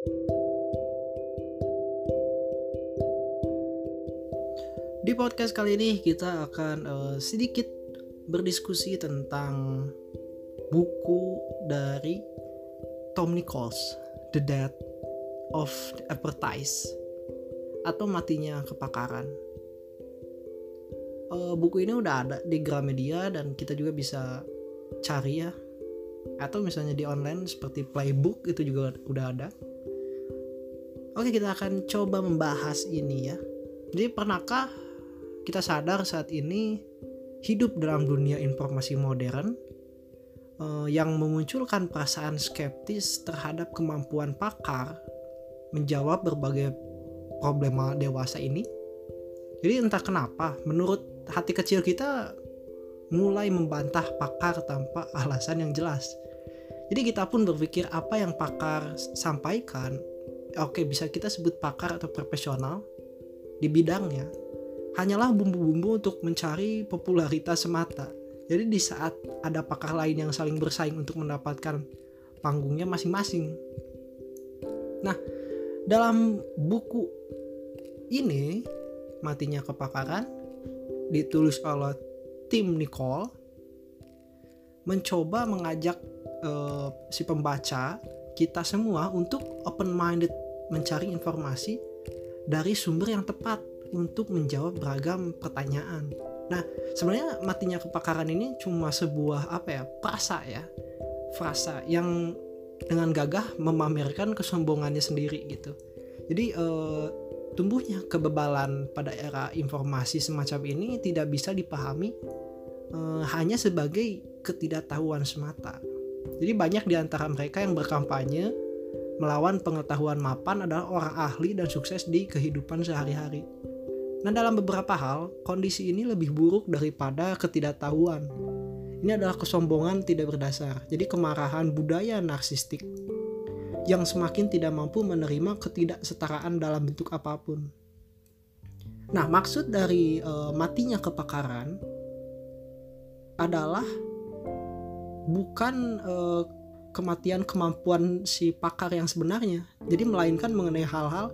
Di podcast kali ini kita akan uh, sedikit berdiskusi tentang buku dari Tom Nichols, The Death of the Advertise atau Matinya Kepakaran. Uh, buku ini udah ada di Gramedia dan kita juga bisa cari ya atau misalnya di online seperti playbook itu juga udah ada. Oke, kita akan coba membahas ini ya. Jadi pernahkah kita sadar saat ini hidup dalam dunia informasi modern uh, yang memunculkan perasaan skeptis terhadap kemampuan pakar menjawab berbagai problema dewasa ini. Jadi entah kenapa, menurut hati kecil kita mulai membantah pakar tanpa alasan yang jelas. Jadi kita pun berpikir apa yang pakar sampaikan, oke bisa kita sebut pakar atau profesional di bidangnya, hanyalah bumbu-bumbu untuk mencari popularitas semata. Jadi di saat ada pakar lain yang saling bersaing untuk mendapatkan panggungnya masing-masing. Nah, dalam buku ini matinya kepakaran ditulis oleh Tim Nicole mencoba mengajak uh, si pembaca kita semua untuk open minded mencari informasi dari sumber yang tepat untuk menjawab beragam pertanyaan. Nah, sebenarnya matinya kepakaran ini cuma sebuah apa ya, frasa ya. Frasa yang dengan gagah memamerkan kesombongannya sendiri gitu. Jadi eh, tumbuhnya kebebalan pada era informasi semacam ini tidak bisa dipahami eh, hanya sebagai ketidaktahuan semata. Jadi banyak di antara mereka yang berkampanye melawan pengetahuan mapan adalah orang ahli dan sukses di kehidupan sehari-hari. Nah, dalam beberapa hal, kondisi ini lebih buruk daripada ketidaktahuan. Ini adalah kesombongan tidak berdasar, jadi kemarahan budaya narsistik yang semakin tidak mampu menerima ketidaksetaraan dalam bentuk apa pun. Nah, maksud dari e, matinya kepakaran adalah bukan e, kematian kemampuan si pakar yang sebenarnya, jadi melainkan mengenai hal-hal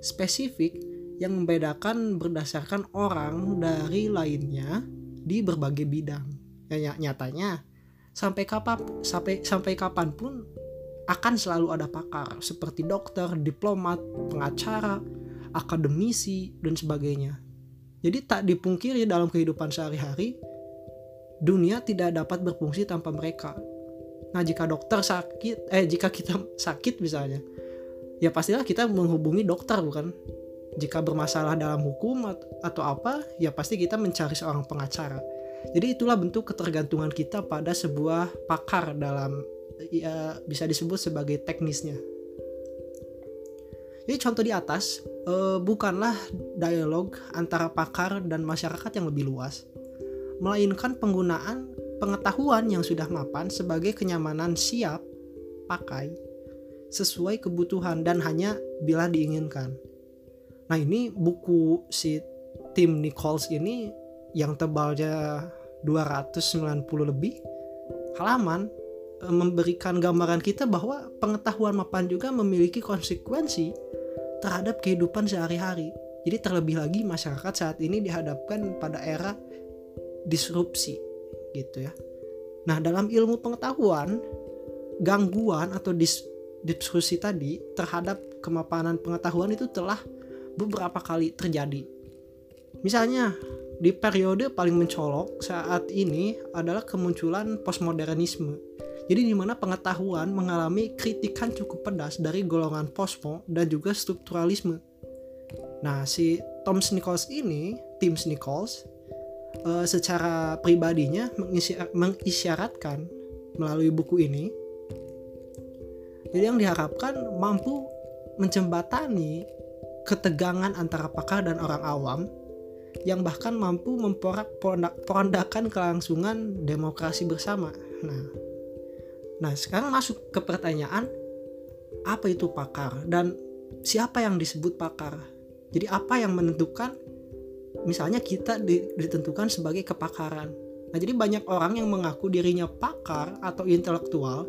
spesifik yang membedakan berdasarkan orang dari lainnya di berbagai bidang. Ya, nyatanya sampai kapan sampai sampai kapan pun akan selalu ada pakar seperti dokter, diplomat, pengacara, akademisi dan sebagainya. Jadi tak dipungkiri dalam kehidupan sehari-hari dunia tidak dapat berfungsi tanpa mereka. Nah, jika dokter sakit eh jika kita sakit misalnya, ya pastilah kita menghubungi dokter bukan? jika bermasalah dalam hukum atau apa, ya pasti kita mencari seorang pengacara. Jadi itulah bentuk ketergantungan kita pada sebuah pakar dalam ya bisa disebut sebagai teknisnya. Jadi contoh di atas eh, bukanlah dialog antara pakar dan masyarakat yang lebih luas, melainkan penggunaan pengetahuan yang sudah mapan sebagai kenyamanan siap pakai sesuai kebutuhan dan hanya bila diinginkan. Nah ini buku si Tim Nichols ini yang tebalnya 290 lebih halaman e, memberikan gambaran kita bahwa pengetahuan mapan juga memiliki konsekuensi terhadap kehidupan sehari-hari. Jadi terlebih lagi masyarakat saat ini dihadapkan pada era disrupsi gitu ya. Nah, dalam ilmu pengetahuan, gangguan atau dis diskusi tadi terhadap kemapanan pengetahuan itu telah beberapa kali terjadi. Misalnya, di periode paling mencolok saat ini adalah kemunculan postmodernisme. Jadi di mana pengetahuan mengalami kritikan cukup pedas dari golongan posmo dan juga strukturalisme. Nah, si Tom Nichols ini, Tim Nichols, uh, secara pribadinya mengisyaratkan melalui buku ini. Jadi yang diharapkan mampu menjembatani ketegangan antara pakar dan orang awam yang bahkan mampu memporak-porandakan kelangsungan demokrasi bersama. Nah, nah sekarang masuk ke pertanyaan apa itu pakar dan siapa yang disebut pakar? Jadi apa yang menentukan misalnya kita ditentukan sebagai kepakaran. Nah, jadi banyak orang yang mengaku dirinya pakar atau intelektual.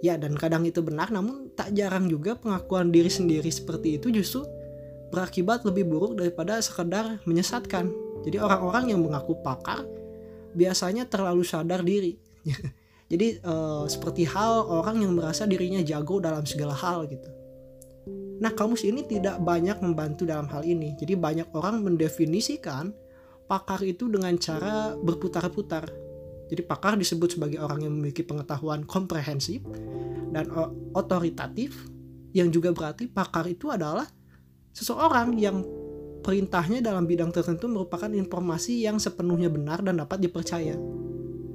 Ya, dan kadang itu benar namun tak jarang juga pengakuan diri sendiri seperti itu justru berakibat lebih buruk daripada sekedar menyesatkan. Jadi orang-orang yang mengaku pakar biasanya terlalu sadar diri. Jadi uh, seperti hal orang yang merasa dirinya jago dalam segala hal gitu. Nah, kamus ini tidak banyak membantu dalam hal ini. Jadi banyak orang mendefinisikan pakar itu dengan cara berputar-putar. Jadi pakar disebut sebagai orang yang memiliki pengetahuan komprehensif dan otoritatif yang juga berarti pakar itu adalah seseorang yang perintahnya dalam bidang tertentu merupakan informasi yang sepenuhnya benar dan dapat dipercaya.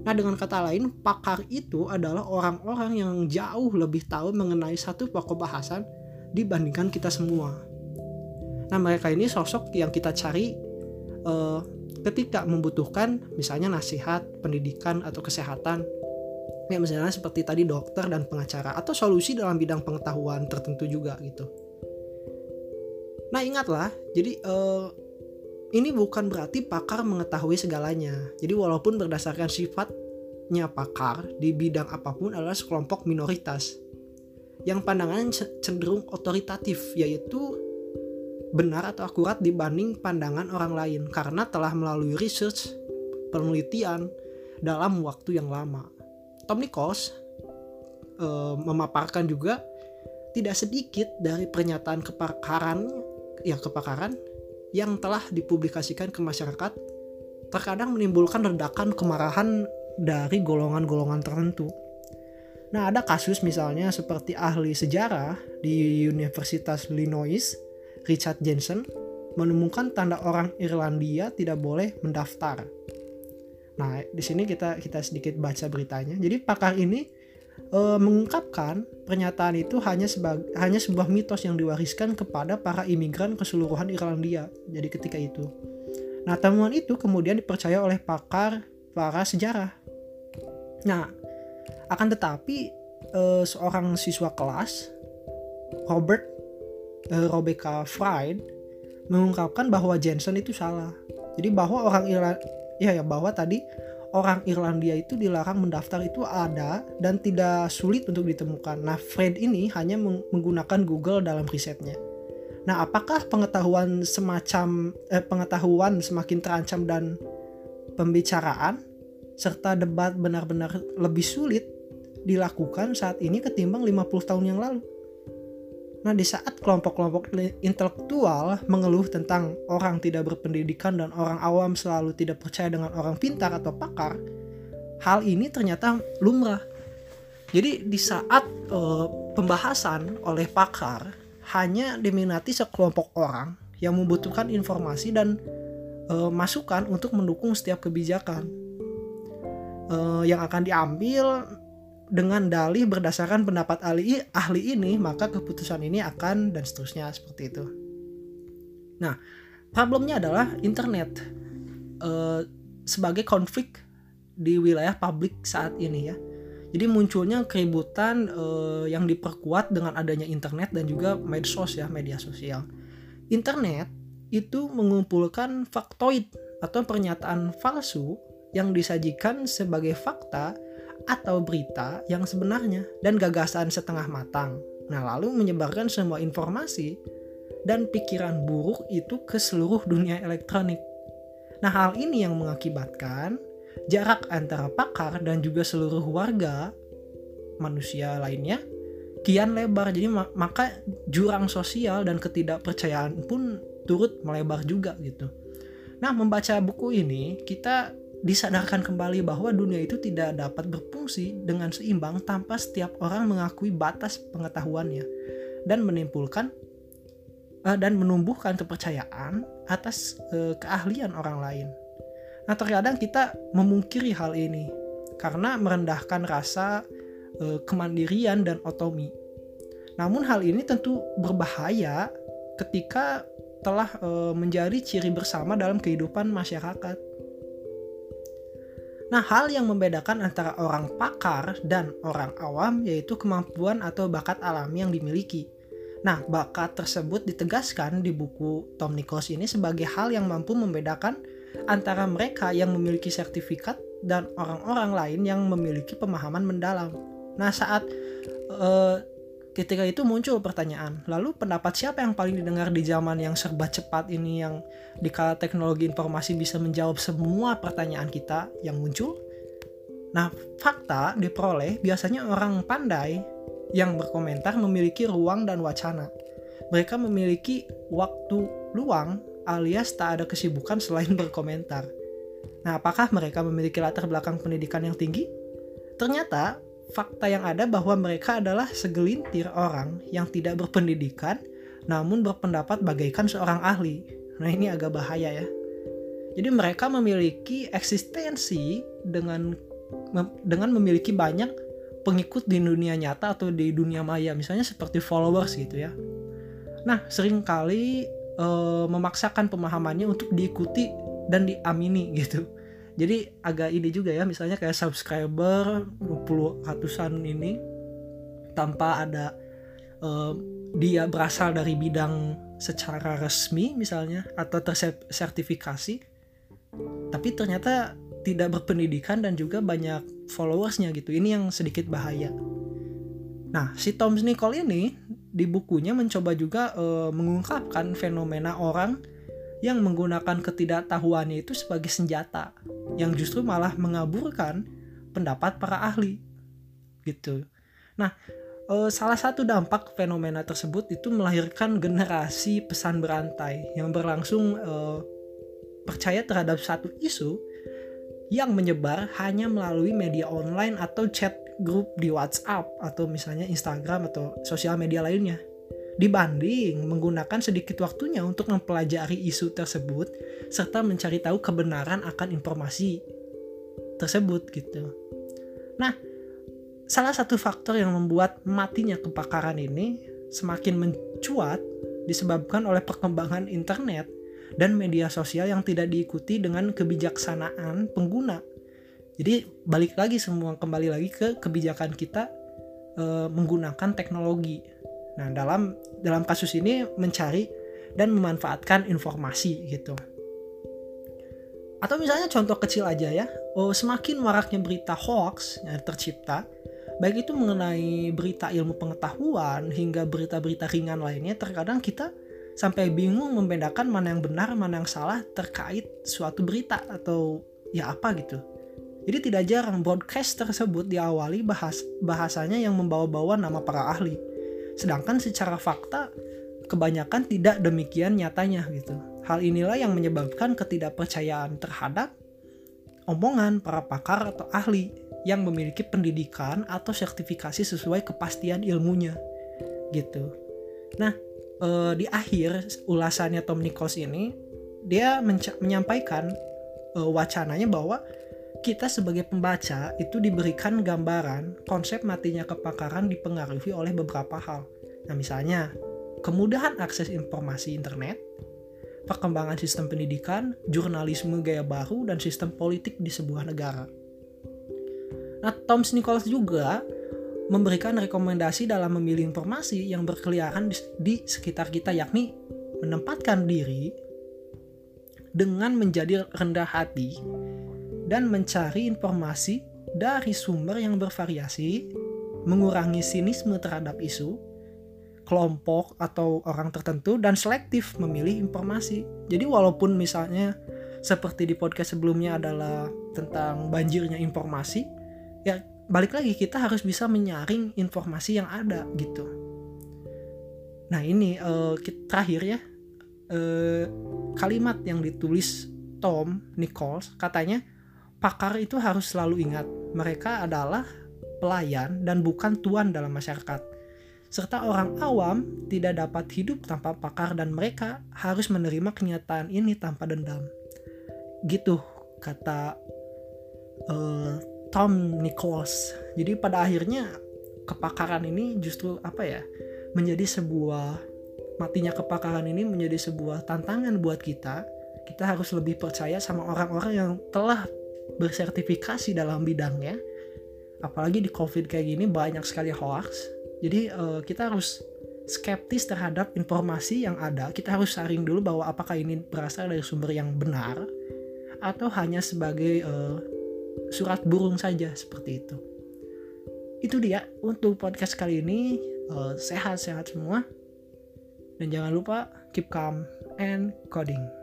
Nah, dengan kata lain, pakar itu adalah orang-orang yang jauh lebih tahu mengenai satu pokok bahasan dibandingkan kita semua. Nah, mereka ini sosok yang kita cari uh, ketika membutuhkan misalnya nasihat, pendidikan atau kesehatan. Ya, misalnya seperti tadi dokter dan pengacara atau solusi dalam bidang pengetahuan tertentu juga gitu. Nah, ingatlah, jadi uh, ini bukan berarti pakar mengetahui segalanya. Jadi walaupun berdasarkan sifatnya pakar di bidang apa pun adalah sekelompok minoritas yang pandangan cenderung otoritatif yaitu benar atau akurat dibanding pandangan orang lain karena telah melalui research penelitian dalam waktu yang lama. Tom Nichols e, memaparkan juga tidak sedikit dari pernyataan kepakaran ya kepakaran yang telah dipublikasikan ke masyarakat terkadang menimbulkan ledakan kemarahan dari golongan-golongan tertentu. Nah, ada kasus misalnya seperti ahli sejarah di Universitas Illinois, Richard Jensen, menemukan tanda orang Irlandia tidak boleh mendaftar. Nah, di sini kita kita sedikit baca beritanya. Jadi pakar ini e, mengungkapkan pernyataan itu hanya sebagai hanya sebuah mitos yang diwariskan kepada para imigran keseluruhan Irlandia. Jadi ketika itu. Nah, temuan itu kemudian dipercaya oleh pakar para sejarah. Nah, akan tetapi uh, seorang siswa kelas Robert uh, Rebecca Fried mengungkapkan bahwa Jensen itu salah. Jadi bahwa orang Irlandia ya ya bahwa tadi orang Irlandia itu dilarang mendaftar itu ada dan tidak sulit untuk ditemukan. Nah, Fred ini hanya menggunakan Google dalam risetnya. Nah, apakah pengetahuan semacam eh, pengetahuan semakin terancam dan pembicaraan serta debat benar-benar lebih sulit dilakukan saat ini ketimbang 50 tahun yang lalu. Nah, di saat kelompok-kelompok intelektual mengeluh tentang orang tidak berpendidikan dan orang awam selalu tidak percaya dengan orang pintar atau pakar, hal ini ternyata lumrah. Jadi di saat uh, pembahasan oleh pakar hanya diminati sekelompok orang yang membutuhkan informasi dan uh, masukan untuk mendukung setiap kebijakan uh, yang akan diambil dengan dalih berdasarkan pendapat ahli ahli ini maka keputusan ini akan dan seterusnya seperti itu. Nah, problemnya adalah internet uh, sebagai konflik di wilayah publik saat ini ya. Jadi munculnya keributan uh, yang diperkuat dengan adanya internet dan juga medsos ya, media sosial. Internet itu mengumpulkan faktoid atau pernyataan palsu yang disajikan sebagai fakta atau berita yang sebenarnya dan gagasan setengah matang. Nah, lalu menyebarkan semua informasi dan pikiran buruk itu ke seluruh dunia elektronik. Nah, hal ini yang mengakibatkan jarak antara pakar dan juga seluruh warga manusia lainnya kian lebar. Jadi maka jurang sosial dan ketidakpercayaan pun turut melebar juga gitu. Nah, membaca buku ini kita disadarkan kembali bahwa dunia itu tidak dapat berfungsi dengan seimbang tanpa setiap orang mengakui batas pengetahuannya dan menimbulkan uh, dan menumbuhkan kepercayaan atas uh, keahlian orang lain. Nah, terkadang kita memungkiri hal ini karena merendahkan rasa uh, kemandirian dan otomi. Namun hal ini tentu berbahaya ketika telah uh, menjadi ciri bersama dalam kehidupan masyarakat Nah, hal yang membedakan antara orang pakar dan orang awam yaitu kemampuan atau bakat alami yang dimiliki. Nah, bakat tersebut ditegaskan di buku Tom Nichols ini sebagai hal yang mampu membedakan antara mereka yang memiliki sertifikat dan orang-orang lain yang memiliki pemahaman mendalam. Nah, saat uh, ketika itu muncul pertanyaan, lalu pendapat siapa yang paling didengar di zaman yang serba cepat ini yang di kala teknologi informasi bisa menjawab semua pertanyaan kita yang muncul? Nah, fakta diperoleh biasanya orang pandai yang berkomentar memiliki ruang dan wacana. Mereka memiliki waktu luang alias tak ada kesibukan selain berkomentar. Nah, apakah mereka memiliki latar belakang pendidikan yang tinggi? Ternyata fakta yang ada bahwa mereka adalah segelintir orang yang tidak berpendidikan namun berpendapat bagaikan seorang ahli. Nah, ini agak bahaya ya. Jadi mereka memiliki eksistensi dengan dengan memiliki banyak pengikut di dunia nyata atau di dunia maya, misalnya seperti followers gitu ya. Nah, sering kali e, memaksakan pemahamannya untuk diikuti dan diamini gitu jadi agak ini juga ya misalnya kayak subscriber 20 ratusan ini tanpa ada uh, dia berasal dari bidang secara resmi misalnya atau tersertifikasi tapi ternyata tidak berpendidikan dan juga banyak followersnya gitu. Ini yang sedikit bahaya. Nah si Tom Nicole ini di bukunya mencoba juga uh, mengungkapkan fenomena orang yang menggunakan ketidaktahuannya itu sebagai senjata yang justru malah mengaburkan pendapat para ahli gitu. Nah, e, salah satu dampak fenomena tersebut itu melahirkan generasi pesan berantai yang berlangsung e, percaya terhadap satu isu yang menyebar hanya melalui media online atau chat grup di WhatsApp atau misalnya Instagram atau sosial media lainnya dibanding menggunakan sedikit waktunya untuk mempelajari isu tersebut serta mencari tahu kebenaran akan informasi tersebut gitu. Nah, salah satu faktor yang membuat matinya kepakaran ini semakin mencuat disebabkan oleh perkembangan internet dan media sosial yang tidak diikuti dengan kebijaksanaan pengguna. Jadi balik lagi semua kembali lagi ke kebijakan kita e, menggunakan teknologi Nah, dalam dalam kasus ini mencari dan memanfaatkan informasi gitu. Atau misalnya contoh kecil aja ya, oh, semakin maraknya berita hoax yang tercipta, baik itu mengenai berita ilmu pengetahuan hingga berita-berita ringan lainnya, terkadang kita sampai bingung membedakan mana yang benar, mana yang salah terkait suatu berita atau ya apa gitu. Jadi tidak jarang broadcast tersebut diawali bahas bahasanya yang membawa-bawa nama para ahli Sedangkan secara fakta kebanyakan tidak demikian nyatanya gitu. Hal inilah yang menyebabkan ketidakpercayaan terhadap omongan para pakar atau ahli yang memiliki pendidikan atau sertifikasi sesuai kepastian ilmunya gitu. Nah, eh, di akhir ulasannya Tom Nichols ini dia menyampaikan eh, wacananya bahwa kita sebagai pembaca itu diberikan gambaran konsep matinya kepakaran dipengaruhi oleh beberapa hal. Nah, misalnya kemudahan akses informasi internet, perkembangan sistem pendidikan, jurnalisme gaya baru, dan sistem politik di sebuah negara. Nah, Tom Nichols juga memberikan rekomendasi dalam memilih informasi yang berkeliaran di, di sekitar kita, yakni menempatkan diri dengan menjadi rendah hati dan mencari informasi dari sumber yang bervariasi, mengurangi sinisme terhadap isu, kelompok atau orang tertentu dan selektif memilih informasi. Jadi walaupun misalnya seperti di podcast sebelumnya adalah tentang banjirnya informasi, ya balik lagi kita harus bisa menyaring informasi yang ada gitu. Nah ini uh, terakhir ya uh, kalimat yang ditulis Tom Nichols katanya pakar itu harus selalu ingat mereka adalah pelayan dan bukan tuan dalam masyarakat. Serta orang awam tidak dapat hidup tanpa pakar dan mereka harus menerima kenyataan ini tanpa dendam. Gitu kata uh, Tom Nichols. Jadi pada akhirnya kepakaran ini justru apa ya menjadi sebuah matinya kepakaran ini menjadi sebuah tantangan buat kita. Kita harus lebih percaya sama orang-orang yang telah bersertifikasi dalam bidangnya apalagi di covid kayak gini banyak sekali hoax. Jadi uh, kita harus skeptis terhadap informasi yang ada. Kita harus saring dulu bahwa apakah ini berasal dari sumber yang benar atau hanya sebagai uh, surat burung saja seperti itu. Itu dia untuk podcast kali ini. Sehat sehat-sehat semua. Dan jangan lupa keep calm and coding